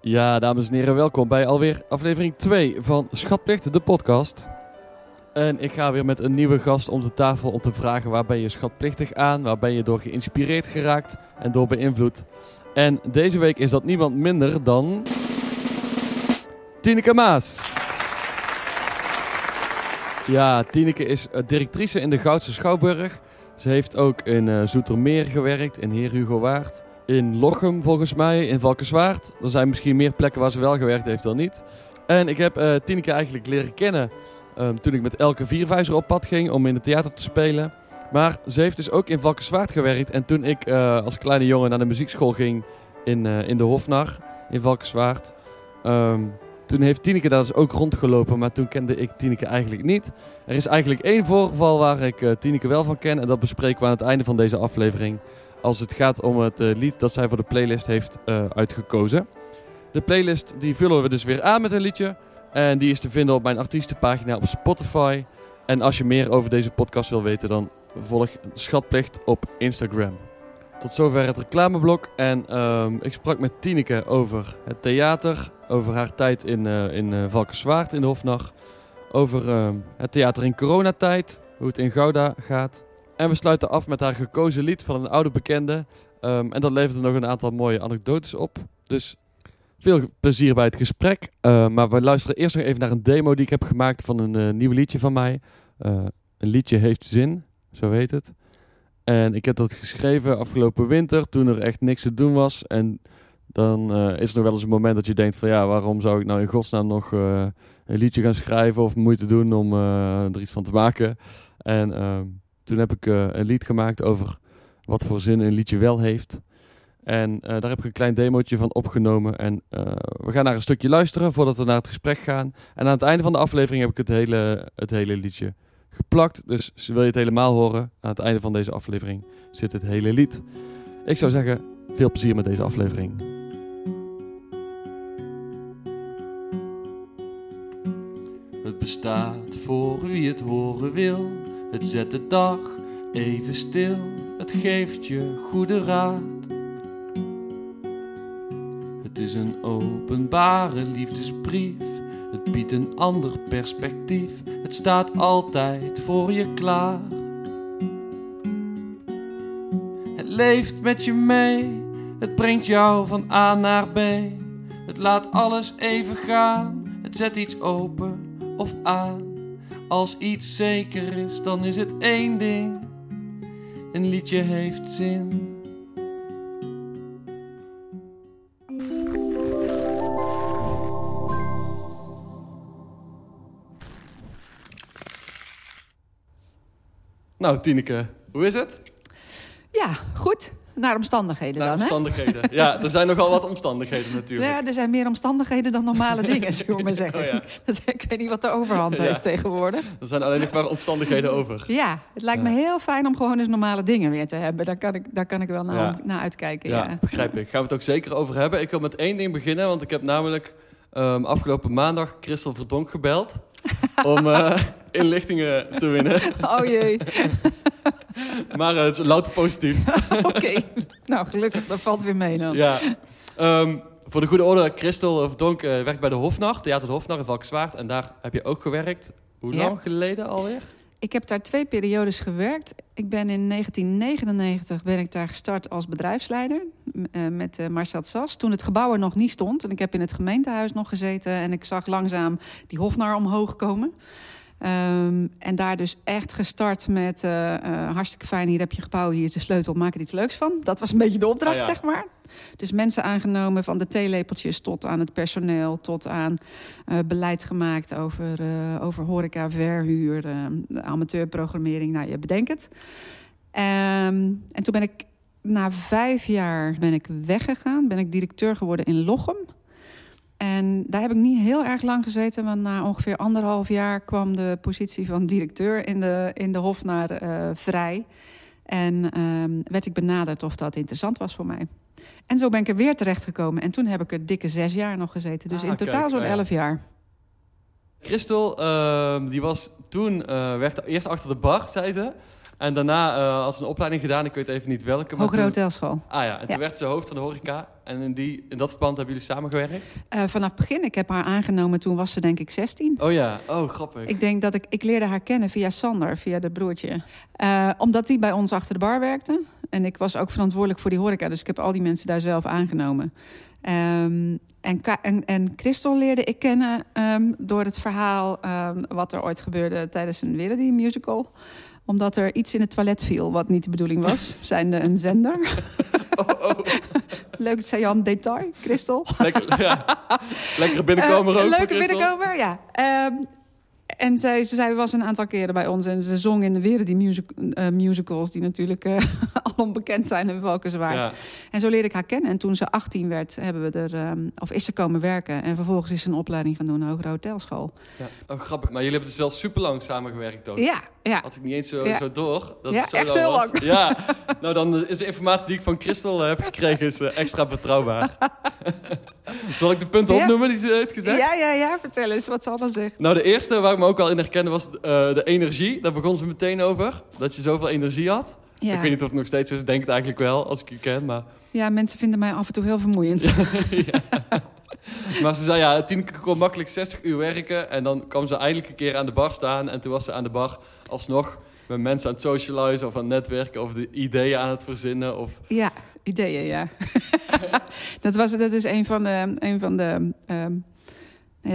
Ja, dames en heren, welkom bij alweer aflevering 2 van Schatplicht, de podcast. En ik ga weer met een nieuwe gast om de tafel om te vragen waar ben je schatplichtig aan, waar ben je door geïnspireerd geraakt en door beïnvloed. En deze week is dat niemand minder dan... Tineke Maas. Ja, Tineke is eh, directrice in de Goudse Schouwburg. Ze heeft ook in eh, Zoetermeer gewerkt, in Heer Hugo Waard. In Lochem volgens mij, in Valkenswaard. Er zijn misschien meer plekken waar ze wel gewerkt heeft dan niet. En ik heb eh Tineke eigenlijk leren kennen ehm, toen ik met Elke Vierwijzer op pad ging om in het theater te spelen. Maar ze heeft dus ook in Valkenswaard gewerkt. En toen ik eh, als kleine jongen naar de muziekschool ging in, eh, in de Hofnar in Valkenswaard... ehm, toen heeft Tineke daar dus ook rondgelopen, maar toen kende ik Tineke eigenlijk niet. Er is eigenlijk één voorval waar ik Tineke wel van ken. En dat bespreken we aan het einde van deze aflevering. Als het gaat om het eh, lied dat zij voor de playlist heeft eh, uitgekozen. De playlist die vullen we dus weer aan met een liedje. En die is te vinden op mijn artiestenpagina op Spotify. En als je meer over deze podcast wil weten, dan volg Schatplicht op Instagram. Tot zover het reclameblok. En ehm, ik sprak met Tineke over het theater. Over haar tijd in, eh in Valkenswaard in de Hofnar. Over ehm, het theater in coronatijd. Hoe het in Gouda gaat. En we sluiten af met haar gekozen lied van een oude bekende. Ehm, en dat levert nog een aantal mooie anekdotes op. Dus veel plezier bij het gesprek. Eh, maar we luisteren eerst nog even naar een demo die ik heb gemaakt van een eh, nieuw liedje van mij. Eh, een liedje heeft zin, zo heet het. En ik heb dat geschreven afgelopen winter, toen er echt niks te doen was. En dan eh, is er nog wel eens een moment dat je denkt van ja, waarom zou ik nou in godsnaam nog een liedje gaan schrijven of moeite doen om er iets van te maken. En ehm, toen heb ik eh, een lied gemaakt over wat voor zin een liedje wel heeft. En eh, daar heb ik een klein demootje van opgenomen. En eh, we gaan naar een stukje luisteren voordat we naar het gesprek gaan. En aan het einde van de aflevering heb ik het hele, het hele liedje geplakt. Dus wil je het helemaal horen, aan het einde van deze aflevering zit het hele lied. Ik zou zeggen, veel plezier met deze aflevering. Het bestaat voor wie het horen wil. Het zet de dag even stil. Het geeft je goede raad. Het is een openbare liefdesbrief. Het biedt een ander perspectief. Het staat altijd voor je klaar. Het leeft met je mee. Het brengt jou van A naar B. Het laat alles even gaan. Het zet iets open of aan. Als iets zeker is, dan is het één ding. Een liedje heeft zin. Nou, Tineke, hoe is het? Ja, goed. Naar omstandigheden Naar dan, hè? omstandigheden. Ja, er zijn nogal wat omstandigheden natuurlijk. Ja, er zijn meer omstandigheden dan normale dingen, zullen we maar zeggen. Oh ja. Ik weet niet wat de overhand Ja. heeft tegenwoordig. Er zijn alleen nog maar omstandigheden over. Ja, het lijkt me heel fijn om gewoon eens normale dingen weer te hebben. Daar kan ik, daar kan ik wel naar, naar uitkijken. Ja, Ja. begrijp ik. Gaan we het ook zeker over hebben. Ik wil met één ding beginnen, want ik heb namelijk ehm, afgelopen maandag Christel Verdonk gebeld. om eh, inlichtingen te winnen. Oh jee, Maar eh, het is louter positief. oké. Nou, gelukkig, dat valt weer mee dan. Ja. Ehm, voor de goede orde, Christel Verdonk eh, werkt bij de Hofnar, Theater de Hofnar in Valkenswaard. En daar heb je ook gewerkt. Hoe Ja. lang geleden alweer? Ik heb daar twee periodes gewerkt. Ik ben in 1999 ben ik daar gestart als bedrijfsleider eh, met Marcel Sas. Toen het gebouw er nog niet stond. En ik heb in het gemeentehuis nog gezeten. En ik zag langzaam die hofnar omhoog komen. Ehm, en daar dus echt gestart met eh, eh, hartstikke fijn, hier heb je gebouw, hier is de sleutel, maak er iets leuks van. Dat was een beetje de opdracht, Ah, ja. zeg maar. Dus mensen aangenomen van de theelepeltjes tot aan het personeel, tot aan eh, beleid gemaakt over, over horeca, verhuur, amateurprogrammering, nou je bedenkt het. Ehm, en toen ben ik na vijf jaar ben ik weggegaan, ben ik directeur geworden in Lochem. En daar heb ik niet heel erg lang gezeten, want na ongeveer anderhalf jaar kwam de positie van directeur in de, in de Hofnar eh vrij. En ehm, werd ik benaderd of dat interessant was voor mij. En zo ben ik er weer terechtgekomen. En toen heb ik er dikke zes jaar nog gezeten. Dus Ah, in totaal kijk, zo'n ah, ja. elf jaar. Christel, ehm, die was toen, eh werd eerst achter de bar, zei ze. En daarna uh, had ze een opleiding gedaan, ik weet even niet welke. Hogere toen... Hotelschool. Ah ja, en toen werd ze hoofd van de horeca. En in, die, in dat verband hebben jullie samengewerkt? Uh, vanaf het begin. Ik heb haar aangenomen, toen was ze denk ik 16. Oh ja, oh grappig. Ik denk dat ik, ik leerde haar kennen via Sander, via de broertje. Uh, omdat hij bij ons achter de bar werkte. En ik was ook verantwoordelijk voor die horeca, dus ik heb al die mensen daar zelf aangenomen. Um, en, en, en Christel leerde ik kennen um, door het verhaal um, wat er ooit gebeurde tijdens een Wereldy musical omdat er iets in het toilet viel wat niet de bedoeling was. Zijnde een zender. Oh, oh. Leuk, zei Jan detail, Christel. Lekker, ja. Lekkere binnenkomer uh, ook. Leuke binnenkomer, ja. Um, en zij, zij was een aantal keren bij ons en ze zong in de weer die music, uh, musicals... die natuurlijk uh, al onbekend zijn in Valkenswaard. Ja. En zo leerde ik haar kennen. En toen ze 18 werd, hebben we er, um, of is ze komen werken. En vervolgens is ze een opleiding gaan doen, een hogere hotelschool. Ja. Oh, grappig. Maar jullie hebben dus wel super lang samengewerkt ook. Ja, ja. Had ik niet eens zo, ja. zo door. Dat ja, zo echt heel lang. Ja, nou dan is de informatie die ik van Christel heb gekregen is, uh, extra betrouwbaar. Zal ik de punten opnoemen die ze heeft gezegd? Ja, ja, ja. Vertel eens wat ze allemaal zegt. Nou, de eerste waar ik me ook al in herkende was uh, de energie. Daar begon ze meteen over. Dat je zoveel energie had. Ja. Ik weet niet of het nog steeds is. Ik denk het eigenlijk wel, als ik je ken. Maar... Ja, mensen vinden mij af en toe heel vermoeiend. ja. Maar ze zei, ja, Tineke kon makkelijk 60 uur werken. En dan kwam ze eindelijk een keer aan de bar staan. En toen was ze aan de bar alsnog met mensen aan het socializen of aan het netwerken... of de ideeën aan het verzinnen. Of... Ja, ideeën, ja. dat, was, dat is een van de, een van de um,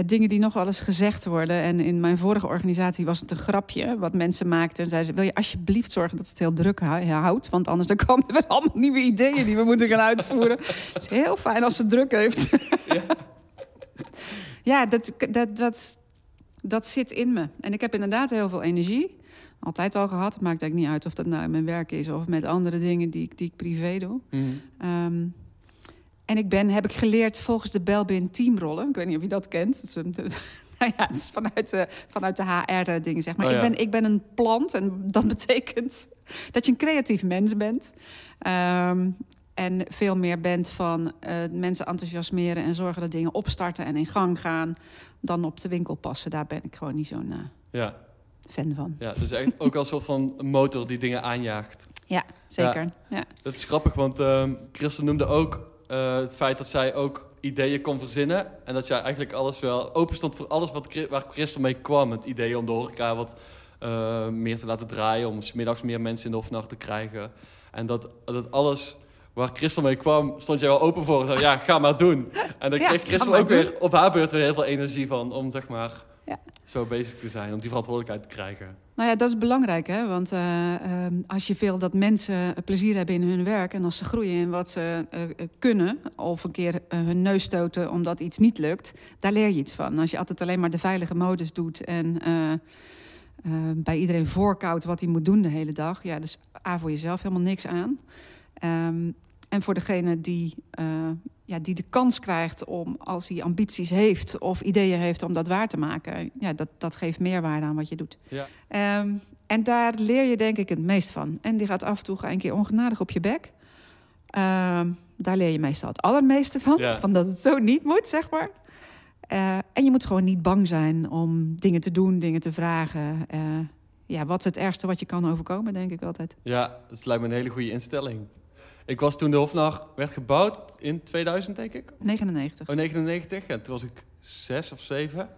dingen die nog eens gezegd worden. En in mijn vorige organisatie was het een grapje wat mensen maakten. En zeiden ze, wil je alsjeblieft zorgen dat het heel druk houdt? Want anders dan komen er allemaal nieuwe ideeën die we moeten gaan uitvoeren. Het is heel fijn als het druk heeft. ja, ja dat, dat, dat, dat zit in me. En ik heb inderdaad heel veel energie altijd al gehad. Het maakt eigenlijk niet uit of dat nou in mijn werk is of met andere dingen die, die ik privé doe. Mm. Um, en ik ben, heb ik geleerd volgens de Belbin teamrollen. Ik weet niet of je dat kent. Dat is, een, nou ja, het is vanuit de, vanuit de HR-dingen, zeg maar. Oh, ja. ik, ben, ik ben een plant en dat betekent dat je een creatief mens bent. Um, en veel meer bent van uh, mensen enthousiasmeren en zorgen dat dingen opstarten en in gang gaan. Dan op de winkel passen. Daar ben ik gewoon niet zo'n uh, ja. Fan van. Ja, dus echt ook als een soort van motor die dingen aanjaagt. Ja, zeker. Ja. Dat is grappig, want uh, Christel noemde ook uh, het feit dat zij ook ideeën kon verzinnen. En dat jij eigenlijk alles wel open stond voor alles wat, waar Christel mee kwam. Het idee om de horeca wat uh, meer te laten draaien. Om smiddags meer mensen in de hofnacht te krijgen. En dat, dat alles waar Christel mee kwam, stond jij wel open voor. Zo, ja, ga maar doen. En dan ja, kreeg Christel ook doen. weer op haar beurt weer heel veel energie van. Om zeg maar. Zo bezig te zijn. Om die verantwoordelijkheid te krijgen. Nou ja, dat is belangrijk, hè? Want uh, uh, als je wil dat mensen plezier hebben in hun werk... en als ze groeien in wat ze uh, kunnen... of een keer hun neus stoten omdat iets niet lukt... daar leer je iets van. Als je altijd alleen maar de veilige modus doet... en bij iedereen voorkoudt wat hij moet doen de hele dag... ja, dus A, voor jezelf helemaal niks aan... Um, en voor degene die, ja, die de kans krijgt om, als hij ambities heeft of ideeën heeft, om dat waar te maken, ja, dat, dat geeft meerwaarde aan wat je doet. Ja. Um, en daar leer je denk ik het meest van. En die gaat af en toe een keer ongenadig op je bek. Uh, daar leer je meestal het allermeeste van. Ja. Van dat het zo niet moet, zeg maar. Uh, en je moet gewoon niet bang zijn om dingen te doen, dingen te vragen. Uh, ja, wat is het ergste wat je kan overkomen, denk ik altijd. Ja, dat lijkt me een hele goede instelling. Ik was toen de Hofnacht werd gebouwd in 2000, denk ik. 99. Oh, 99. En toen was ik zes of zeven.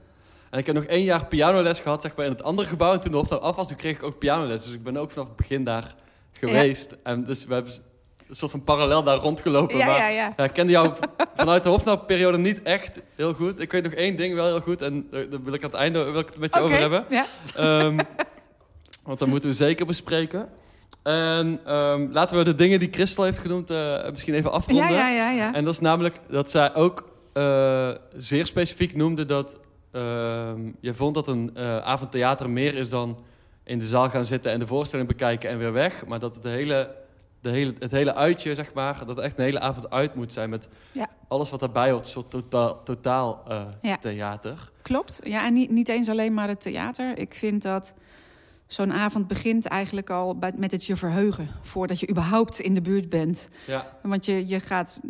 En ik heb nog één jaar pianoles gehad, zeg maar, in het andere gebouw. En toen de Hofnacht af was, toen kreeg ik ook pianoles. Dus ik ben ook vanaf het begin daar geweest. En dus we hebben een soort van parallel daar rondgelopen. Ja, maar, ja, ja. ja ik kende jou vanuit de Hofnachtperiode niet echt heel goed. Ik weet nog één ding wel heel goed. En daar wil ik aan het einde wil ik het met je okay, over hebben. Ja. Um, want dat moeten we zeker bespreken. En um, laten we de dingen die Christel heeft genoemd uh, misschien even afronden. Ja, ja, ja. En dat is namelijk dat zij ook uh, zeer specifiek noemde dat uh, je vond dat een uh, avondtheater meer is dan in de zaal gaan zitten en de voorstelling bekijken en weer weg. Maar dat het hele, de hele, het hele uitje, zeg maar, dat echt een hele avond uit moet zijn met alles wat daarbij hoort. Een soort totaal, totaal ja. theater. Klopt. Ja, en niet, niet eens alleen maar het theater. Ik vind dat zo'n avond begint eigenlijk al met het je verheugen. Voordat je überhaupt in de buurt bent. Ja. Want je, je gaat.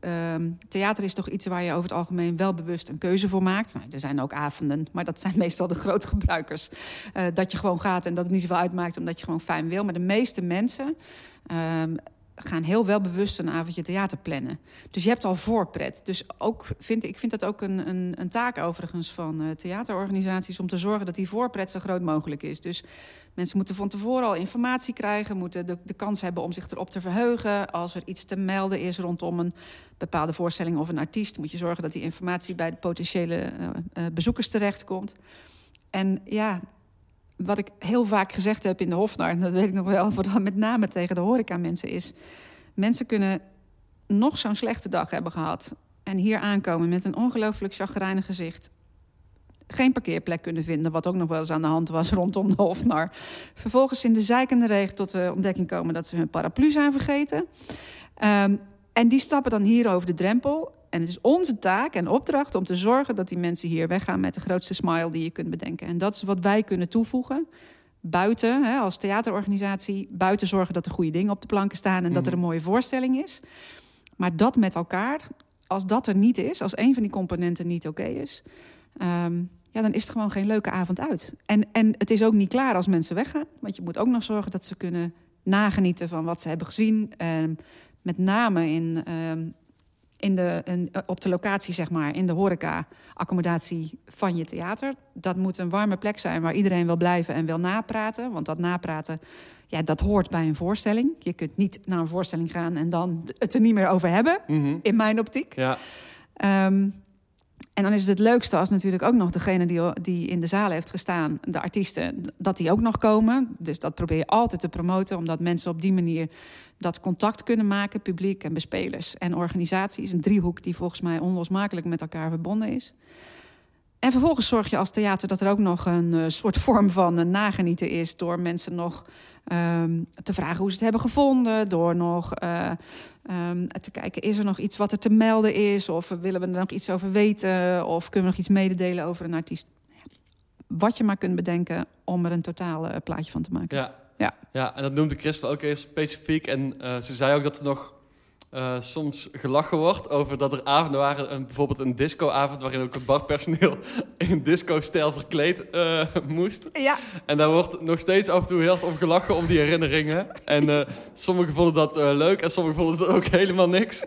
ehm, theater is toch iets waar je over het algemeen wel bewust een keuze voor maakt. Nou, er zijn ook avonden, maar dat zijn meestal de grote gebruikers. eh, dat je gewoon gaat en dat het niet zoveel uitmaakt omdat je gewoon fijn wil. Maar de meeste mensen. ehm, gaan heel wel bewust een avondje theater plannen. Dus je hebt al voorpret. Dus ook vind, ik vind dat ook een, een, een taak overigens van eh, theaterorganisaties... om te zorgen dat die voorpret zo groot mogelijk is. Dus mensen moeten van tevoren al informatie krijgen... moeten de, de kans hebben om zich erop te verheugen. Als er iets te melden is rondom een bepaalde voorstelling of een artiest... moet je zorgen dat die informatie bij de potentiële eh, eh, bezoekers terechtkomt. En ja, wat ik heel vaak gezegd heb in de Hofnar... en dat weet ik nog wel, met name tegen de horeca-mensen is... mensen kunnen nog zo'n slechte dag hebben gehad... en hier aankomen met een ongelooflijk chagrijnig gezicht... geen parkeerplek kunnen vinden, wat ook nog wel eens aan de hand was rondom de Hofnar. Vervolgens in de zeikende regen tot we ontdekking komen dat ze hun paraplu zijn vergeten. Um, en die stappen dan hier over de drempel. En het is onze taak en opdracht om te zorgen dat die mensen hier weggaan met de grootste smile die je kunt bedenken. En dat is wat wij kunnen toevoegen. Buiten, hè, als theaterorganisatie, buiten zorgen dat er goede dingen op de planken staan en dat er een mooie voorstelling is. Maar dat met elkaar, als dat er niet is, als een van die componenten niet oké is, um, ja, dan is het gewoon geen leuke avond uit. En, en het is ook niet klaar als mensen weggaan, want je moet ook nog zorgen dat ze kunnen nagenieten van wat ze hebben gezien. Um, met name in, um, in de, in, op de locatie, zeg maar, in de horeca-accommodatie van je theater. Dat moet een warme plek zijn waar iedereen wil blijven en wil napraten. Want dat napraten, ja, dat hoort bij een voorstelling. Je kunt niet naar een voorstelling gaan en dan het er niet meer over hebben, mm -hmm. in mijn optiek. Ja. Um, en dan is het het leukste als natuurlijk ook nog degene die, die in de zaal heeft gestaan, de artiesten, dat die ook nog komen. Dus dat probeer je altijd te promoten, omdat mensen op die manier dat contact kunnen maken, publiek en bespelers en organisaties. Een driehoek die volgens mij onlosmakelijk met elkaar verbonden is. En vervolgens zorg je als theater dat er ook nog een uh, soort vorm van uh, nagenieten is door mensen nog um, te vragen hoe ze het hebben gevonden, door nog uh, um, te kijken, is er nog iets wat er te melden is? Of willen we er nog iets over weten? Of kunnen we nog iets mededelen over een artiest? Wat je maar kunt bedenken om er een totaal plaatje van te maken. Ja. Ja. ja, en dat noemde Christel ook heel specifiek. En uh, ze zei ook dat er nog uh, soms gelachen wordt over dat er avonden waren, een, bijvoorbeeld een discoavond waarin ook het barpersoneel in disco-stijl verkleed uh, moest. Ja. En daar wordt nog steeds af en toe heel hard om gelachen om die herinneringen. En uh, sommigen vonden dat leuk en sommigen vonden het ook helemaal niks.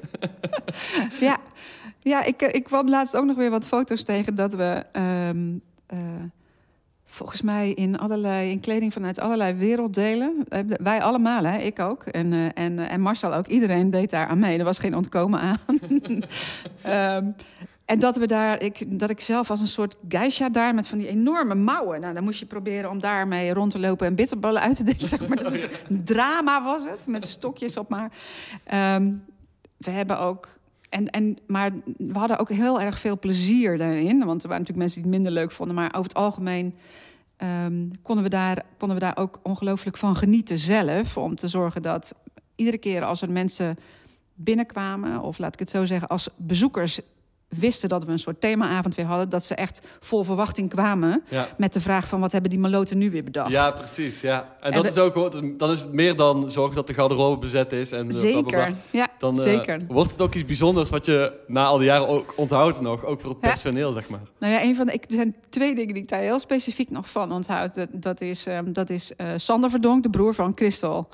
ja, ja ik, ik kwam laatst ook nog weer wat foto's tegen dat we. Um, volgens mij in, allerlei, in kleding vanuit allerlei werelddelen. Wij allemaal, hè? ik ook. En, uh, en, en Marcel ook. Iedereen deed daar aan mee. Er was geen ontkomen aan. um, en dat, we daar, ik, dat ik zelf als een soort geisha daar met van die enorme mouwen. Nou, dan moest je proberen om daarmee rond te lopen en bitterballen uit te delen. Zeg maar. Dat was drama was het, met stokjes op maar. Um, we hebben ook en, en, maar we hadden ook heel erg veel plezier daarin. Want er waren natuurlijk mensen die het minder leuk vonden. Maar over het algemeen um, konden, we daar, konden we daar ook ongelooflijk van genieten zelf. Om te zorgen dat iedere keer als er mensen binnenkwamen... of laat ik het zo zeggen, als bezoekers wisten dat we een soort themaavond weer hadden... dat ze echt vol verwachting kwamen ja. met de vraag van... wat hebben die maloten nu weer bedacht? Ja, precies. Ja. En, En dat we- is ook, dan is het meer dan zorgen dat de garderobe bezet is. En, eh, Zeker, blablabla. ja, Dan eh, zeker. wordt het ook iets bijzonders wat je na al die jaren ook onthoudt nog. Ook voor het Ja. personeel, zeg maar. Nou ja, een van de, ik, er zijn twee dingen die ik daar heel specifiek nog van onthoud. Dat, dat is, ehm, dat is eh, Sander Verdonk, de broer van Christel.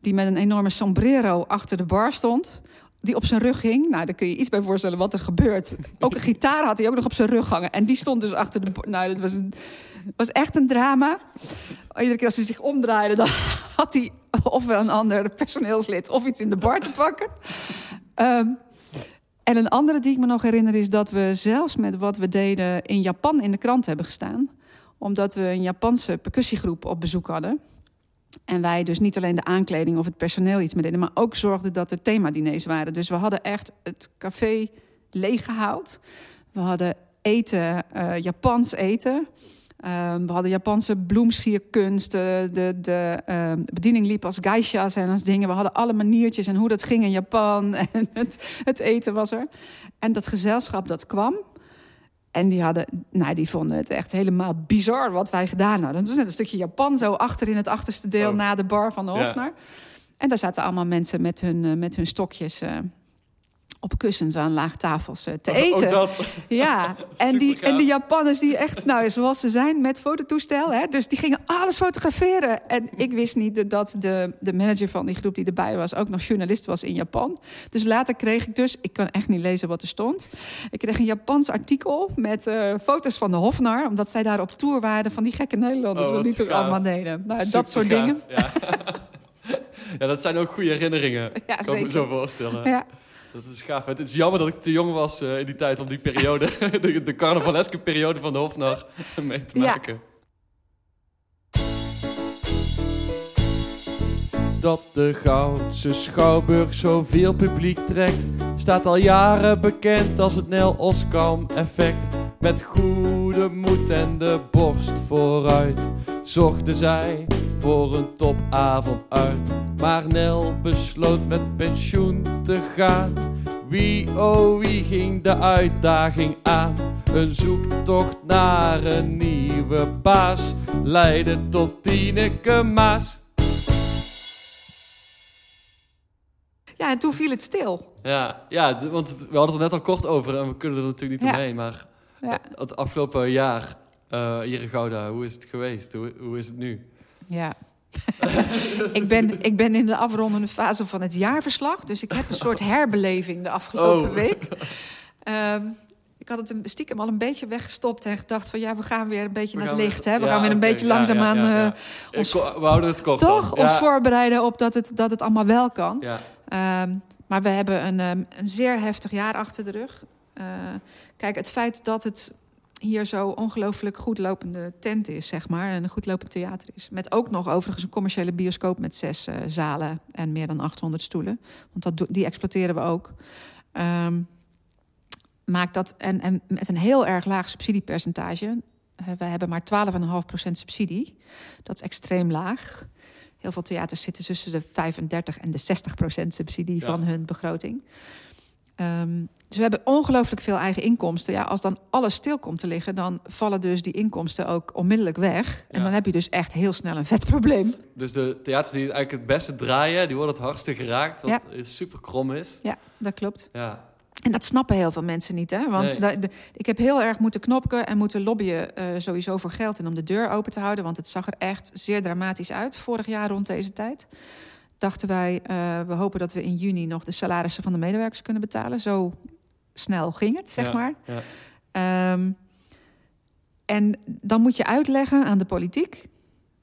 Die met een enorme sombrero achter de bar stond. Die op zijn rug hing. Nou, daar kun je iets bij voorstellen wat er gebeurt. Ook een gitaar had hij ook nog op zijn rug hangen. En die stond dus achter de. Nou, dat was, een, was echt een drama. Iedere keer als hij zich omdraaide, dan had hij ofwel een ander personeelslid of iets in de bar te pakken. Ehm, en een andere die ik me nog herinner is dat we zelfs met wat we deden in Japan in de krant hebben gestaan. Omdat we een Japanse percussiegroep op bezoek hadden. En wij dus niet alleen de aankleding of het personeel iets mee deden, maar ook zorgden dat er themadiners waren. Dus we hadden echt het café leeggehaald. We hadden eten, eh, Japans eten. Um, we hadden Japanse bloemsierkunst. De, de, de bediening liep als geisha's en als dingen. We hadden alle maniertjes en hoe dat ging in Japan. En het, het eten was er. En dat gezelschap dat kwam. En die, hadden, nou, die vonden het echt helemaal bizar wat wij gedaan hadden. Het was net een stukje Japan zo achter in het achterste deel... Oh. na de bar van de Ja. Hofnar. En daar zaten allemaal mensen met hun, eh, met hun stokjes... op kussens aan laagtafels eh, te Ook eten. dat. Ja, en die, en die Japanners die echt, nou, zoals ze zijn, met fototoestel. Hè, dus die gingen alles fotograferen. En ik wist niet dat de, de manager van die groep die erbij was... ook nog journalist was in Japan. Dus later kreeg ik dus, ik kan echt niet lezen wat er stond... ik kreeg een Japans artikel met eh, foto's van de Hofnar... omdat zij daar op tour waren van die gekke Nederlanders... Oh, wat die gaaf. allemaal deden. Nou, dat soort dingen. Ja. ja, dat zijn ook goede herinneringen. Ja, kan ik me zo voorstellen. Ja. Dat is gaaf. Het is jammer dat ik te jong was eh, in die tijd om die periode, de, de carnavaleske periode van de Hofnar, mee te Ja. Dat de Goudse Schouwburg zoveel publiek trekt, staat al jaren bekend als het Nel Oskam effect. Met goede moed en de borst vooruit, zochten zij voor een topavond uit. Maar Nel besloot met pensioen te gaan. Wie oh wie ging de uitdaging aan? Een zoektocht naar een nieuwe baas leidde tot Tineke Maas. Ja, en toen viel het stil. Ja, ja, want we hadden het net al kort over en we kunnen er natuurlijk niet Ja. omheen. Maar Ja. het afgelopen jaar hier in Gouda, hoe is het geweest? Hoe, hoe is het nu? Ja. ik, ben, ik ben in de afrondende fase van het jaarverslag. Dus ik heb een soort herbeleving de afgelopen Oh. week. Ehm, ik had het een, stiekem al een beetje weggestopt en gedacht van ja, we gaan weer een beetje We naar het licht. Hè? We Ja, gaan weer een beetje langzaamaan ja, eh, ons- we houden het toch ons voorbereiden op dat het, dat het allemaal wel kan. Ehm, maar we hebben een, ehm, een zeer heftig jaar achter de rug. Eh, kijk, het feit dat het hier zo ongelooflijk goed lopende tent is, zeg maar, en een goed lopend theater is. Met ook nog overigens een commerciële bioscoop met zes eh, zalen en meer dan 800 stoelen. Want dat, die exploiteren we ook. Ehm, maakt dat, en, en met een heel erg laag subsidiepercentage. Eh, wij hebben maar 12,5% subsidie. Dat is extreem laag. Heel veel theaters zitten tussen de 35 en de 60 procent subsidie Ja. van hun begroting. Ehm, dus we hebben ongelooflijk veel eigen inkomsten. Ja, als dan alles stil komt te liggen, dan vallen dus die inkomsten ook onmiddellijk weg. En Ja. dan heb je dus echt heel snel een vet probleem. dus de theaters die eigenlijk het beste draaien, die worden het hardste geraakt. Wat super krom is. Ja, dat klopt. Ja, En dat snappen heel veel mensen niet. Hè? Want Nee. da- de- ik heb heel erg moeten knoppen en moeten lobbyen eh, sowieso voor geld en om de deur open te houden. Want het zag er echt zeer dramatisch uit vorig jaar rond deze tijd. Dachten wij, eh, we hopen dat we in juni nog de salarissen van de medewerkers kunnen betalen. Zo snel ging het, zeg Ja, maar. ja. Ehm, en dan moet je uitleggen aan de politiek,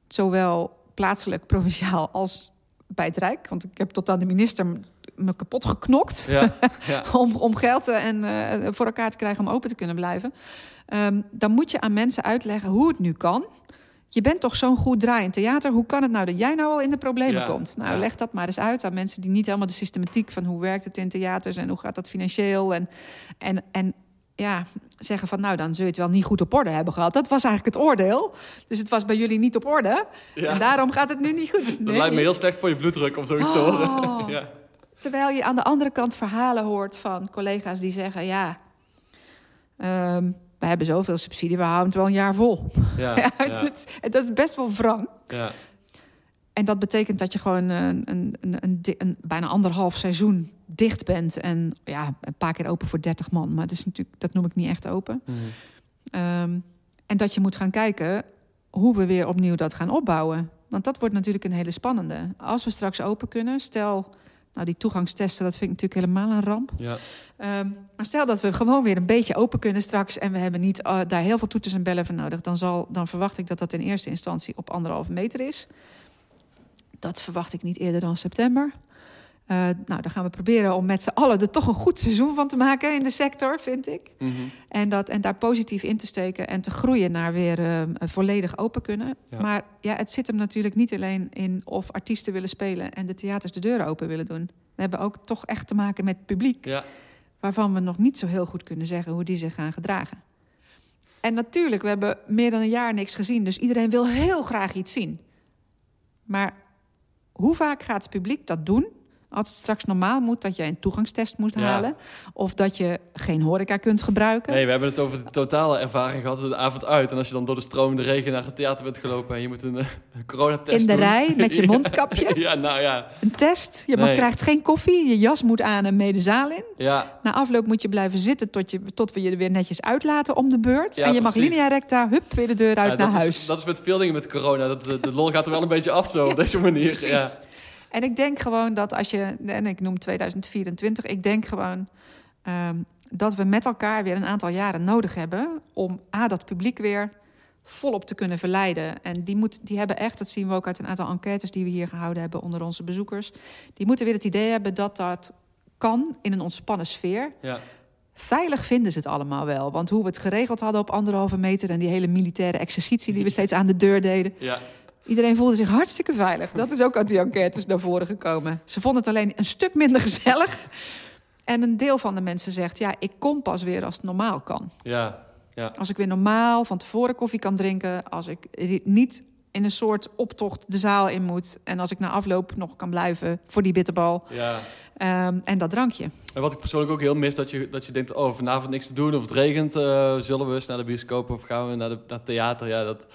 zowel plaatselijk, provinciaal als bij het Rijk. Want ik heb tot aan de minister me kapot geknokt ja, ja. om, om geld eh, en, eh, voor elkaar te krijgen om open te kunnen blijven. Ehm, dan moet je aan mensen uitleggen hoe het nu kan. Je bent toch zo'n goed draaiend theater. Hoe kan het nou dat jij nou al in de problemen Ja, komt? Nou, leg dat maar eens uit aan mensen die niet helemaal de systematiek van hoe werkt het in theaters en hoe gaat dat financieel en, en, en ja, zeggen van nou dan zul je het wel niet goed op orde hebben gehad. Dat was eigenlijk het oordeel. Dus het was bij jullie niet op orde. Ja. En daarom gaat het nu niet goed. Dat lijkt me heel slecht voor je bloeddruk om zoiets te Oh. horen. Ja. Terwijl je aan de andere kant verhalen hoort van collega's die zeggen: ja, ehm, we hebben zoveel subsidie, we houden het wel een jaar vol. Ja, Ja, ja, dat, is, dat is best wel wrang. ja. En dat betekent dat je gewoon een, een, een, een bijna anderhalf seizoen dicht bent. En ja, een paar keer open voor 30 man. Maar dat, is natuurlijk, dat noem ik niet echt open. Mhm. Ehm, en dat je moet gaan kijken hoe we weer opnieuw dat gaan opbouwen. Want dat wordt natuurlijk een hele spannende. Als we straks open kunnen, stel, nou die toegangstesten, dat vind ik natuurlijk helemaal een ramp. ja. Ehm, maar stel dat we gewoon weer een beetje open kunnen straks en we hebben niet eh, daar heel veel toeters en bellen voor nodig, dan, zal, dan verwacht ik dat dat in eerste instantie op anderhalve meter is. Dat verwacht ik niet eerder dan september. Eh, nou, dan gaan we proberen om met z'n allen er toch een goed seizoen van te maken in de sector, vind ik. Mhm. En, dat, en daar positief in te steken en te groeien naar weer eh, volledig open kunnen. Ja. Maar ja, het zit hem natuurlijk niet alleen in of artiesten willen spelen en de theaters de deuren open willen doen. We hebben ook toch echt te maken met publiek, ja. waarvan we nog niet zo heel goed kunnen zeggen hoe die zich gaan gedragen. En natuurlijk, we hebben meer dan een jaar niks gezien, dus iedereen wil heel graag iets zien. Maar hoe vaak gaat het publiek dat doen Als het straks normaal moet dat je een toegangstest moet Ja. halen. Of dat je geen horeca kunt gebruiken. Nee, we hebben het over de totale ervaring gehad de avond uit. En als je dan door de stromende regen naar het theater bent gelopen... en je moet een, een coronatest In de doen. rij met je mondkapje. Ja, nou ja. Een test. Je mag, Nee. krijgt geen koffie. Je jas moet aan en mee de zaal in. Ja, Na afloop moet je blijven zitten tot, je, tot we je er weer netjes uitlaten om de beurt. Ja, en je mag linea recta, hup, weer de deur uit ja, naar huis. Is, dat is met veel dingen met corona. Dat, de, de lol gaat er wel een beetje af zo, op deze manier. Precies. Ja. En ik denk gewoon dat als je, en ik noem 2024, ik denk gewoon ehm, dat we met elkaar weer een aantal jaren nodig hebben om A, dat publiek weer volop te kunnen verleiden. En die, moet, die hebben echt, dat zien we ook uit een aantal enquêtes die we hier gehouden hebben onder onze bezoekers, die moeten weer het idee hebben dat dat kan in een ontspannen sfeer. Ja. Veilig vinden ze het allemaal wel. Want hoe we het geregeld hadden op anderhalve meter en die hele militaire exercitie die we steeds aan de deur deden. ja. Iedereen voelde zich hartstikke veilig. Dat is ook uit die enquêtes naar voren gekomen. Ze vonden het alleen een stuk minder gezellig. En een deel van de mensen zegt: Ja, ik kom pas weer als het normaal kan. ja. ja. Als ik weer normaal van tevoren koffie kan drinken. Als ik niet in een soort optocht de zaal in moet. En als ik na afloop nog kan blijven voor die bitterbal. ja. Ehm, en dat drankje. En wat ik persoonlijk ook heel mis, dat je, dat je denkt... oh, vanavond niks te doen of het regent... eh, zullen we eens naar de bioscoop of gaan we naar, de, naar het theater? Ja, dat,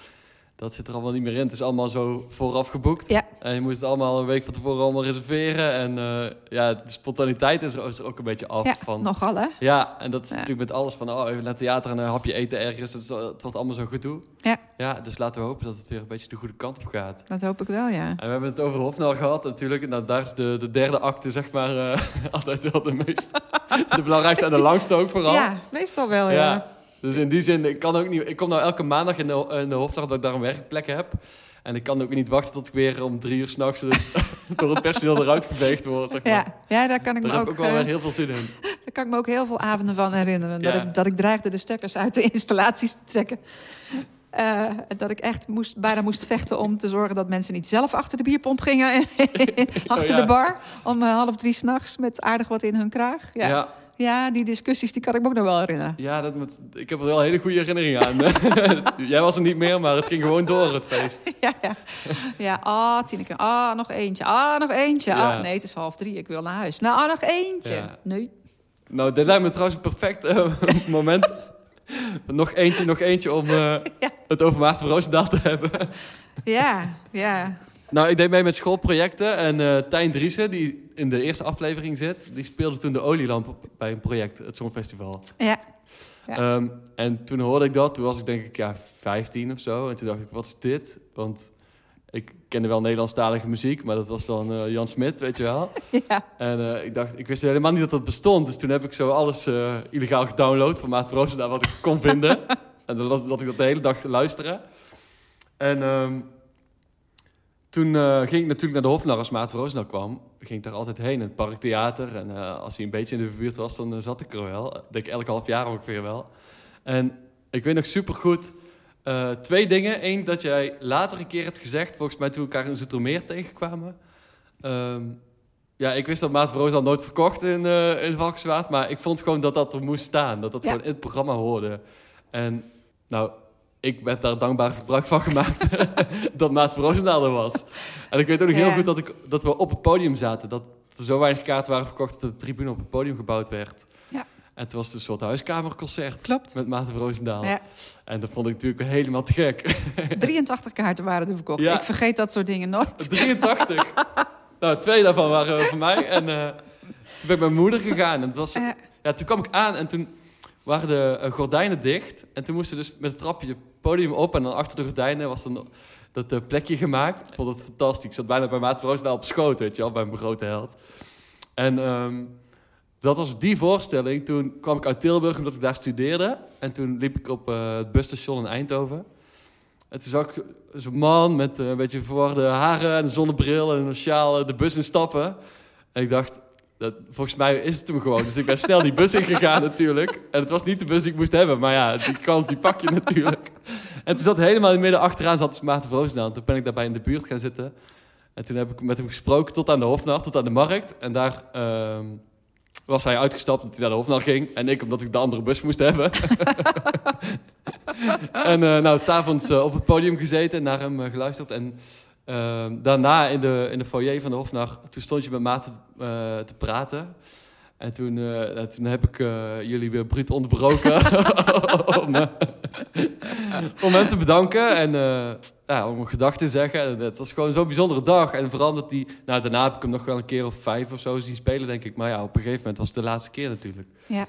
dat zit er allemaal niet meer in. Het is allemaal zo vooraf geboekt. Ja. En je moet het allemaal een week van tevoren allemaal reserveren. En eh, ja, de spontaniteit is er, is er ook een beetje af. Ja, van, nogal hè? Ja, en dat is Ja. natuurlijk met alles van... oh, even naar het theater en een hapje eten ergens. Het, het wordt allemaal zo gedoe. Ja. Ja, dus laten we hopen dat het weer een beetje de goede kant op gaat. Dat hoop ik wel, ja. En we hebben het over Hofnar gehad natuurlijk. Nou, daar is de, de derde acte, zeg maar, eh, altijd wel de meest... de belangrijkste en de langste ook vooral. Ja, meestal wel, ja. Dus in die zin, ik kan ook niet... Ik kom nou elke maandag in de, in de dat ik daar een werkplek heb. En ik kan ook niet wachten tot ik weer om drie uur s'nachts door het personeel eruit geveegd word, zeg maar. Ja, ja, daar kan ik Daar me heb ook, ik ook wel eh, weer heel veel zin in. Daar kan ik me ook heel veel avonden van herinneren. Dat, ik, dat ik dreigde de stekkers uit de installaties te trekken. En dat ik echt moest, bijna moest vechten om te zorgen dat mensen niet zelf achter de bierpomp gingen. achter Oh, ja. de bar. Om eh, half drie s'nachts met aardig wat in hun kraag. Ja. Ja, Ja. die discussies die kan ik me ook nog wel herinneren. ja dat moet, ik heb er wel een hele goede herinnering aan. Jij was er niet meer, maar het ging gewoon door, het feest. ja, ja. Ja, ah, Tineke. Ah, nog eentje. Ah, nog eentje. Ja. Ah, nee, het is half drie. Ik wil naar huis. Nou, ah, nog eentje. Ja. Nee. Nou, dit lijkt me trouwens een perfect eh, moment. nog eentje, nog eentje om eh, Ja. het over Maarten Roosendaal te hebben. Ja, ja. Nou, ik deed mee met schoolprojecten. En eh Tijn Driessen, die in de eerste aflevering zit... die speelde toen de olielamp bij een project, het Songfestival. Ja. Ja. Ehm, en toen hoorde ik dat. Toen was ik denk ik ja, 15 of zo. En toen dacht ik, wat is dit? Want ik kende wel Nederlandstalige muziek... maar dat was dan eh, Jan Smit, weet je wel. ja. En eh, ik dacht, ik wist helemaal niet dat dat bestond. Dus toen heb ik zo alles illegaal gedownload van Maat Roosendaal wat ik kon vinden. en dan zat ik dat de hele dag te luisteren. En ehm, toen eh, ging ik natuurlijk naar de Hofnar als Maat Roosendaal kwam. Ging ik daar altijd heen, in het Parktheater. En eh, als hij een beetje in de buurt was, dan eh, zat ik er wel. Ik denk elk half jaar ongeveer wel. En ik weet nog supergoed twee dingen. Eén, dat jij later een keer hebt gezegd, volgens mij toen we elkaar in Zoetermeer tegenkwamen. Ehm, ja, ik wist dat Maat al nooit verkocht in, in Valkenswaard. Maar ik vond gewoon dat dat er moest staan. Dat dat Ja. gewoon in het programma hoorde. En nou, ik heb daar dankbaar gebruik van gemaakt. dat Maat van Roosendaal er was. En ik weet ook nog heel goed dat, ik, dat we op het podium zaten. Dat er zo weinig kaarten waren verkocht dat de tribune op het podium gebouwd werd. Ja. En het was een soort huiskamerconcert Klopt. met Maarten Roosendaal. Ja. En dat vond ik natuurlijk helemaal te gek. 83 kaarten waren er verkocht. Ja. Ik vergeet dat soort dingen nooit. 83. nou, twee daarvan waren voor mij. En eh, toen ben ik met mijn moeder gegaan. En was, ja, toen kwam ik aan en toen waren de eh, gordijnen dicht. En toen moesten dus met het trapje het podium op. En dan achter de gordijnen was dan dat eh, plekje gemaakt. Ik vond het fantastisch. Ik zat bijna bij Maat Roosendaal op schoot, weet je wel. Bij mijn grote held. En ehm, dat was die voorstelling. Toen kwam ik uit Tilburg omdat ik daar studeerde. En toen liep ik op eh, het busstation in Eindhoven. En toen zag ik zo'n man met een beetje verwarde haren en een zonnebril en een sjaal de bus instappen. En ik dacht, dat, volgens mij is het hem gewoon. Dus ik ben snel die bus ingegaan natuurlijk. En het was niet de bus die ik moest hebben, maar ja, die kans die pak je natuurlijk. En toen zat helemaal in het midden achteraan zat dus Maarten van Roosendaal. Toen ben ik daarbij in de buurt gaan zitten. En toen heb ik met hem gesproken tot aan de Hofnar, tot aan de markt. En daar ehm, was hij uitgestapt omdat hij naar de Hofnar ging. En ik omdat ik de andere bus moest hebben. en eh nou, s'avonds eh, op het podium gezeten en naar hem eh, geluisterd. En Ehm, daarna in de, in de foyer van de Hofnacht, toen stond je met Maarten eh, te praten. En toen, eh, toen heb ik eh, jullie weer bruut onderbroken om, om hem te bedanken en ja, om een gedachte te zeggen. En het was gewoon zo'n bijzondere dag. En vooral omdat die, nou, daarna heb ik hem nog wel een keer of vijf of zo zien spelen, denk ik. Maar ja, op een gegeven moment was het de laatste keer natuurlijk. Ja.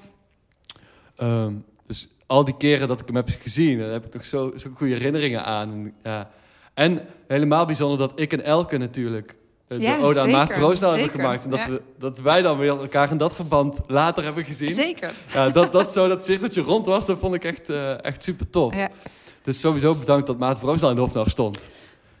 Ehm, dus al die keren dat ik hem heb gezien, daar heb ik nog zo, zo goede herinneringen aan. En, ja. En helemaal bijzonder dat ik en Elke natuurlijk eh, de Ja, Maarten Roosdaal hebben gemaakt. En dat, ja. we, dat wij dan weer elkaar in dat verband later hebben gezien. Zeker. Ja, dat, dat zo dat cirkeltje rond was, dat vond ik echt, eh, echt super tof. Ja. Dus sowieso bedankt dat Maarten Roosdaal in de Hofnacht stond.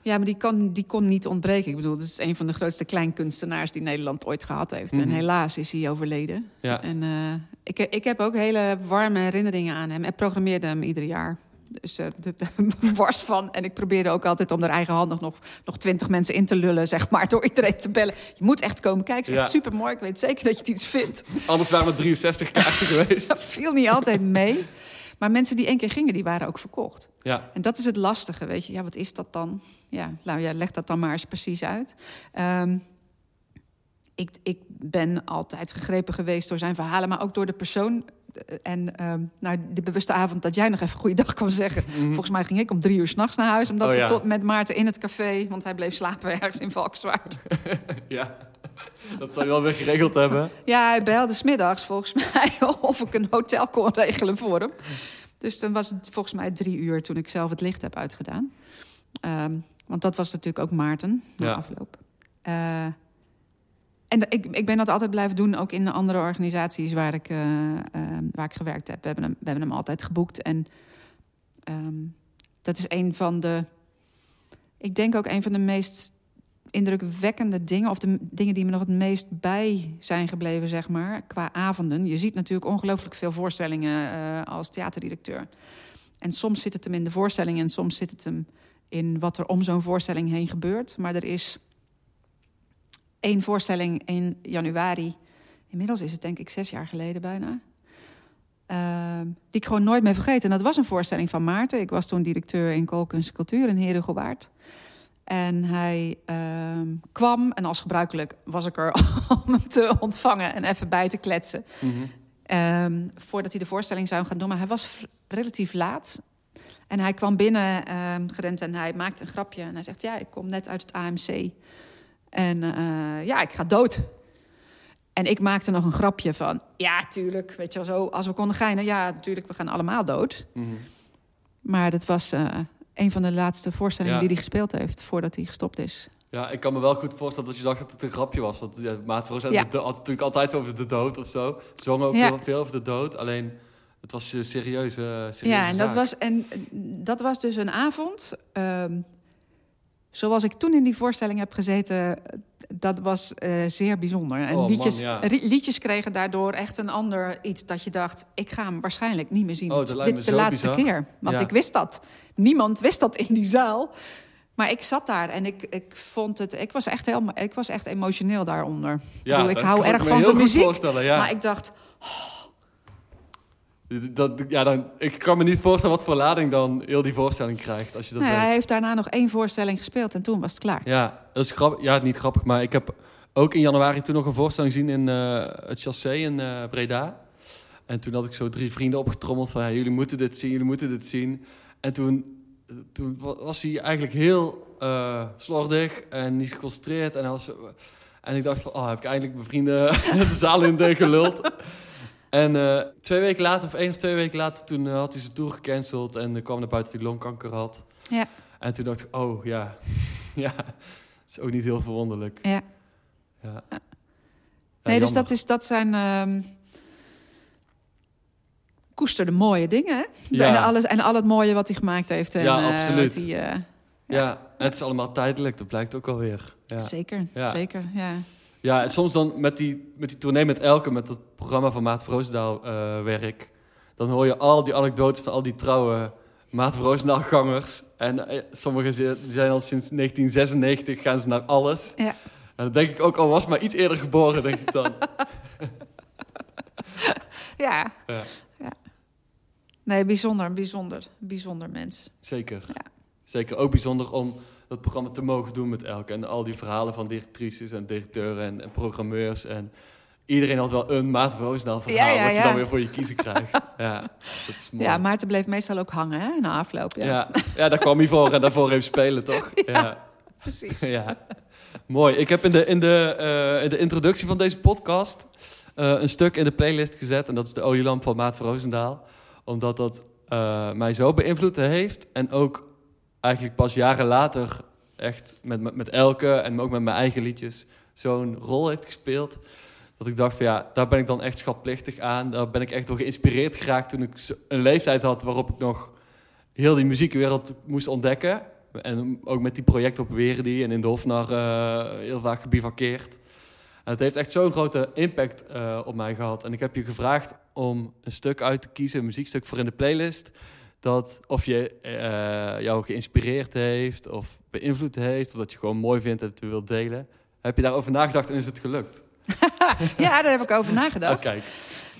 Ja, maar die, kan, die kon niet ontbreken. Ik bedoel, dat is een van de grootste kleinkunstenaars die Nederland ooit gehad heeft. Mhm. En helaas is hij overleden. Ja. En eh, ik, ik heb ook hele warme herinneringen aan hem. En programmeerde hem ieder jaar. Dus eh de, de worst van. En ik probeerde ook altijd om er eigenhandig nog, nog twintig mensen in te lullen, zeg maar, door iedereen te bellen. Je moet echt komen kijken. Het is Ja. super mooi. Ik weet zeker dat je het iets vindt. Anders waren we 63 kaarten geweest. Dat viel niet altijd mee. Maar mensen die één keer gingen, die waren ook verkocht. Ja, En dat is het lastige, weet je. Ja, wat is dat dan? Ja, nou ja, leg dat dan maar eens precies uit. Ehm, ik, ik ben altijd gegrepen geweest door zijn verhalen, maar ook door de persoon. En ehm, nou, de bewuste avond dat jij nog even goeiedag kwam zeggen. Volgens mij ging ik om drie uur s'nachts naar huis. Omdat Mhm. Oh, we tot met Maarten in het café, want hij bleef slapen ergens in Valkenswaard. ja. Dat zou je wel weer geregeld hebben. Ja, hij belde smiddags volgens mij of ik een hotel kon regelen voor hem. Dus dan was het volgens mij drie uur toen ik zelf het licht heb uitgedaan. Ehm, want dat was natuurlijk ook Maarten na Ja. afloop. Eh, en ik, ik ben dat altijd blijven doen, ook in de andere organisaties waar ik, eh, ehm, waar ik gewerkt heb. We hebben hem, we hebben hem altijd geboekt. En ehm, dat is een van de, ik denk ook een van de meest indrukwekkende dingen, of de dingen die me nog het meest bij zijn gebleven, zeg maar, qua avonden. Je ziet natuurlijk ongelooflijk veel voorstellingen eh, als theaterdirecteur. En soms zit het hem in de voorstelling en soms zit het hem in wat er om zo'n voorstelling heen gebeurt. Maar er is één voorstelling in januari, inmiddels is het denk ik zes jaar geleden bijna. ehm, die ik gewoon nooit meer vergeten. En dat was een voorstelling van Maarten. Ik was toen directeur in Koolkunst en Cultuur in Herugelwaard. En hij ehm, kwam en als gebruikelijk was ik er om hem te ontvangen en even bij te kletsen. Mhm. Ehm, voordat hij de voorstelling zou gaan doen. Maar hij was relatief laat. En hij kwam binnen gerend en hij maakte een grapje. En hij zegt, ja, ik kom net uit het AMC. En eh, ja, ik ga dood. En ik maakte nog een grapje van... ja, tuurlijk, weet je wel zo, als we konden geinen... ja, natuurlijk, we gaan allemaal dood. Mhm. Maar dat was eh, een van de laatste voorstellingen Ja. die hij gespeeld heeft... voordat hij gestopt is. Ja, ik kan me wel goed voorstellen dat je dacht dat het een grapje was. Want ja, Maat Ja. had het natuurlijk altijd over de dood of zo. Zwang ook Ja. veel, veel over de dood. Alleen, het was een serieuze, serieuze Ja, en dat, zaak. was, en dat was dus een avond. ehm, zoals ik toen in die voorstelling heb gezeten, dat was eh, zeer bijzonder. En Oh, man, liedjes, ja. liedjes kregen daardoor echt een ander iets dat je dacht: ik ga hem waarschijnlijk niet meer zien. Oh, Dit is de laatste bizar. keer. Want Ja. ik wist dat. Niemand wist dat in die zaal. Maar ik zat daar en ik, ik vond het. Ik was echt helemaal. Ik was echt emotioneel daaronder. Ja, bedoel, ik hou erg van zijn muziek. ja. Maar ik dacht, Dat, ja, dan, ik kan me niet voorstellen wat voor lading dan heel die voorstelling krijgt. Als je dat nou hij heeft daarna nog één voorstelling gespeeld en toen was het klaar. Ja, dat is grappig. Ja, niet grappig, maar ik heb ook in januari toen nog een voorstelling gezien in eh, het Chassé in eh, Breda. En toen had ik zo drie vrienden opgetrommeld van... Ja, jullie moeten dit zien, jullie moeten dit zien. En toen, toen wa- was hij eigenlijk heel eh, slordig en niet geconcentreerd. En, was, en ik dacht van, oh, heb ik eindelijk mijn vrienden de zaal in de geluld. En eh, twee weken later, of één of twee weken later, toen eh, had hij zijn tour gecanceld. En er kwam naar buiten dat hij longkanker had. Ja. En toen dacht ik, oh ja, ja, is ook niet heel verwonderlijk. Ja. Ja. Ja, Nee, dus dat, is, dat zijn. ehm koester de mooie dingen, hè? Ja. En, alles, en al het mooie wat hij gemaakt heeft. En, Ja, absoluut. wat hij, Ja, en het is allemaal tijdelijk, dat blijkt ook alweer. Ja, Zeker, Ja. zeker. Ja. Ja en soms dan met die, met die tournee met Elke, met dat programma van Maat Vroosdaal eh werk, dan hoor je al die anekdotes van al die trouwe Maat Vroosdaal gangers. En eh, sommigen zijn al sinds 1996, gaan ze naar alles. Ja. En dan denk ik ook, al was maar iets eerder geboren, denk ik dan. Ja. Ja. ja. Nee, bijzonder, bijzonder, bijzonder mens. Zeker. Ja. Zeker ook bijzonder om dat programma te mogen doen met Elke. En al die verhalen van directrices en directeuren en, en programmeurs. En iedereen had wel een Maarten Roosendaal verhaal... Ja, ja, wat je dan weer voor je kiezen krijgt. ja, dat is mooi. Ja, Maarten bleef meestal ook hangen hè, na afloop. Ja, Ja. Ja, daar kwam hij voor en daarvoor even spelen, toch? Ja. precies. ja. Mooi. Ik heb in de, in, de, eh, in de introductie van deze podcast eh, een stuk in de playlist gezet. En dat is de olielamp van Maat van Roosendaal. Omdat dat eh, mij zo beïnvloed heeft. En ook eigenlijk pas jaren later echt met, met, Elke en ook met mijn eigen liedjes zo'n rol heeft gespeeld. Dat ik dacht van ja, daar ben ik dan echt schatplichtig aan. Daar ben ik echt door geïnspireerd geraakt toen ik een leeftijd had waarop ik nog heel die muziekwereld moest ontdekken. En ook met die projecten op Weredi en in de Hofnar eh, heel vaak gebivakkeerd. En het heeft echt zo'n grote impact eh, op mij gehad. En ik heb je gevraagd om een stuk uit te kiezen, een muziekstuk voor in de playlist. Dat of je eh, jou geïnspireerd heeft of beïnvloed heeft, of dat je gewoon mooi vindt en het wilt delen. Heb je daarover nagedacht en is het gelukt? Ja, daar heb ik over nagedacht. Oh.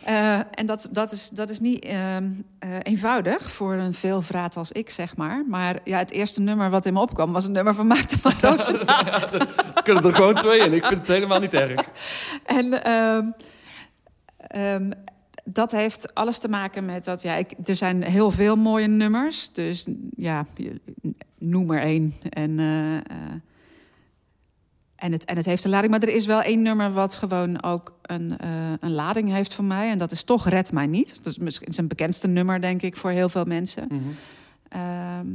Eh, en dat, dat, is, dat is niet ehm, eh, eenvoudig voor een veelvraat als ik, zeg maar. Maar ja, het eerste nummer wat in me opkwam was een nummer van Maarten van Roosendaal. Er kunnen er gewoon twee in. Ik vind het helemaal niet erg. En ehm, dat heeft alles te maken met dat, ja, ik, er zijn heel veel mooie nummers. Dus ja, noem er één. En, eh, eh, en, het, en het heeft een lading. Maar er is wel één nummer wat gewoon ook een, eh, een lading heeft van mij. En dat is toch Red Mij Niet. Dat is misschien zijn bekendste nummer, denk ik, voor heel veel mensen. Mhm. Ehm,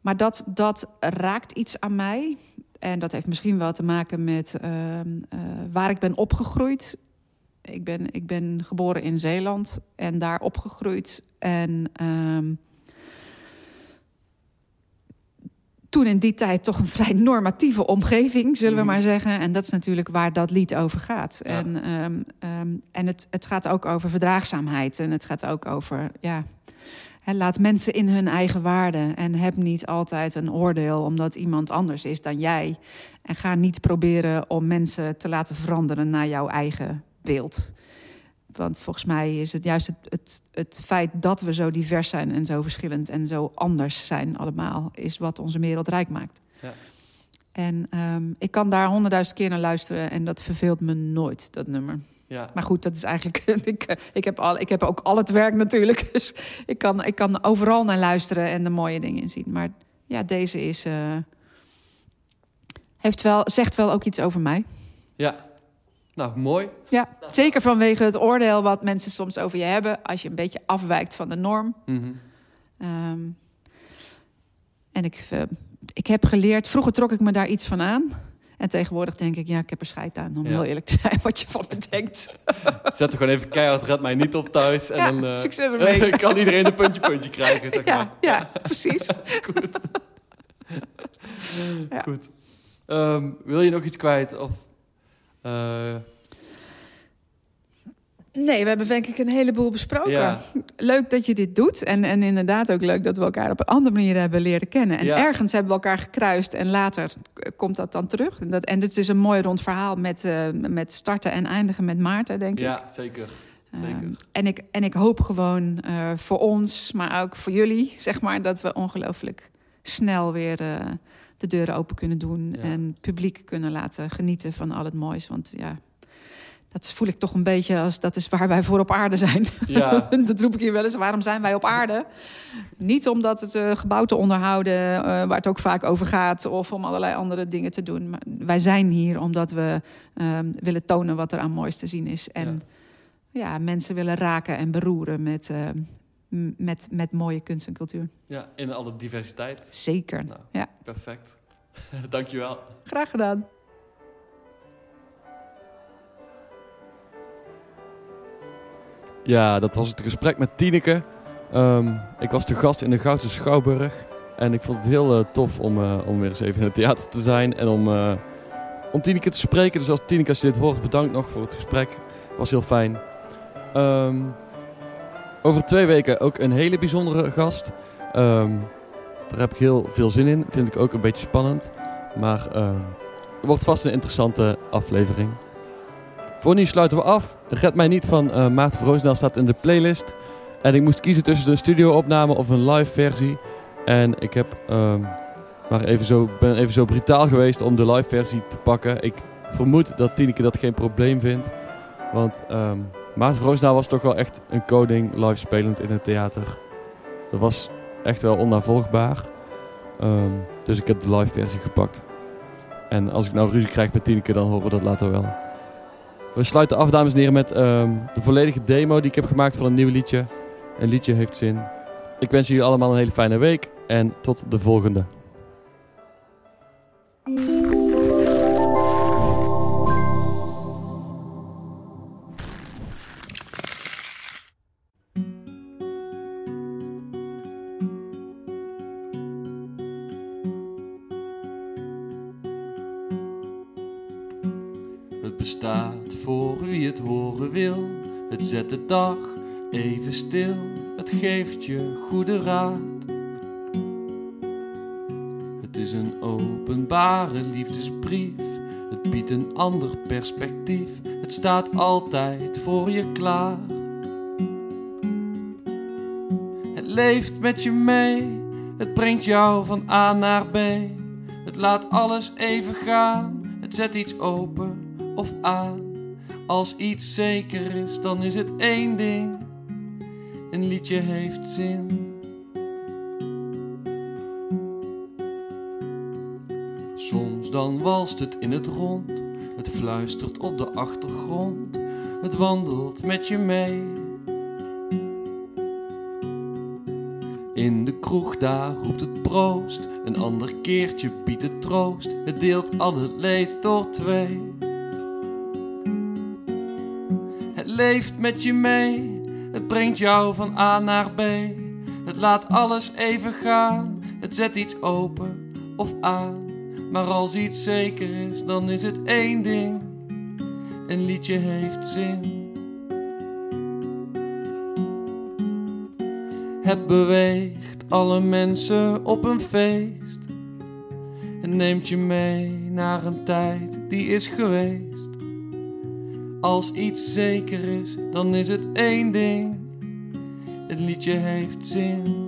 maar dat, dat raakt iets aan mij. En dat heeft misschien wel te maken met ehm, eh, waar ik ben opgegroeid. Ik ben, ik ben geboren in Zeeland en daar opgegroeid. En ehm, toen in die tijd toch een vrij normatieve omgeving, zullen we Mhm. maar zeggen. En dat is natuurlijk waar dat lied over gaat. Ja. En, ehm, ehm, en het, het gaat ook over verdraagzaamheid. En het gaat ook over, ja, hè, laat mensen in hun eigen waarde. En heb niet altijd een oordeel omdat iemand anders is dan jij. En ga niet proberen om mensen te laten veranderen naar jouw eigen beeld. Want volgens mij is het juist het, het, het feit dat we zo divers zijn en zo verschillend en zo anders zijn allemaal, is wat onze wereld rijk maakt. Ja. En ehm, ik kan daar honderdduizend keer naar luisteren en dat verveelt me nooit, dat nummer. Ja. Maar goed, dat is eigenlijk. ik, ik, heb al, ik heb ook al het werk natuurlijk. Dus ik kan, ik kan overal naar luisteren en de mooie dingen in zien. Maar ja, deze is. eh, heeft wel, zegt wel ook iets over mij. ja. Nou, mooi. Ja, zeker vanwege het oordeel wat mensen soms over je hebben. als je een beetje afwijkt van de norm. Mhm. Ehm, en ik, eh, ik heb geleerd. Vroeger trok ik me daar iets van aan. En tegenwoordig denk ik, ja, ik heb er scheid aan. Om Ja. heel eerlijk te zijn wat je van me denkt. Zet er gewoon even keihard, red mij niet op thuis. En Ja, dan eh, succes ermee. kan iedereen een puntje puntje krijgen, zeg maar. Ja, ja, precies. Goed. Ja. Goed. Ehm, wil je nog iets kwijt? Of, Nee, we hebben denk ik een heleboel besproken. ja, Leuk dat je dit doet. En, en inderdaad ook leuk dat we elkaar op een andere manier hebben leren kennen. En Ja. ergens hebben we elkaar gekruist en later komt dat dan terug. En, dat, en dit is een mooi rond verhaal met, eh, met starten en eindigen met Maarten, denk ik. ja, zeker. zeker. Ehm, en, ik, en ik hoop gewoon eh, voor ons, maar ook voor jullie, zeg maar, dat we ongelooflijk snel weer eh, de deuren open kunnen doen. Ja. En publiek kunnen laten genieten van al het moois. Want ja, dat voel ik toch een beetje als dat is waar wij voor op aarde zijn. Ja, dat roep ik hier wel eens. Waarom zijn wij op aarde? Niet omdat het eh, gebouw te onderhouden, eh, waar het ook vaak over gaat, of om allerlei andere dingen te doen. Maar wij zijn hier omdat we ehm, willen tonen wat er aan moois te zien is. En ja, mensen willen raken en beroeren met, eh, met, met mooie kunst en cultuur. ja, in alle diversiteit. Zeker. Nou, Ja. perfect. Dankjewel. Graag gedaan. Ja, dat was het gesprek met Tineke. Ehm, ik was de gast in de Goudse Schouwburg. En ik vond het heel eh, tof om, eh, om weer eens even in het theater te zijn. En om, eh, om Tineke te spreken. Dus als Tineke, als je dit hoort, bedankt nog voor het gesprek. Was heel fijn. Ehm, over twee weken ook een hele bijzondere gast. Ehm, daar heb ik heel veel zin in. Vind ik ook een beetje spannend. Maar ehm, het wordt vast een interessante aflevering. Voor nu sluiten we af. Red mij niet van eh Maarten van Roosendaal staat in de playlist. En ik moest kiezen tussen de studio-opname of een live versie. En ik heb, ehm, maar even zo, ben even zo brutaal geweest om de live versie te pakken. Ik vermoed dat Tineke dat geen probleem vindt. Want Maarten Vroosnaar was toch wel echt een koning live spelend in het theater. Dat was echt wel onnavolgbaar. Ehm, dus ik heb de live versie gepakt. En als ik nou ruzie krijg met Tineke, dan horen we dat later wel. We sluiten af, dames en heren, met ehm, de volledige demo die ik heb gemaakt van een nieuw liedje. Een liedje heeft zin. Ik wens jullie allemaal een hele fijne week en tot de volgende. Je goede raad. Het is een openbare liefdesbrief. Het biedt een ander perspectief. Het staat altijd voor je klaar. Het leeft met je mee. Het brengt jou van A naar B. Het laat alles even gaan. Het zet iets open of aan. Als iets zeker is, dan is het één ding. Een liedje heeft zin. Soms dan walst het in het rond. Het fluistert op de achtergrond. Het wandelt met je mee. In de kroeg daar roept het proost. Een ander keertje biedt het troost. Het deelt al het leed door twee. Het leeft met je mee. Het brengt jou van A naar B. Het laat alles even gaan. Het zet iets open of aan. Maar als iets zeker is, dan is het één ding. Een liedje heeft zin. Het beweegt alle mensen op een feest. Het neemt je mee naar een tijd die is geweest. Als iets zeker is, dan is het één ding. Het liedje heeft zin.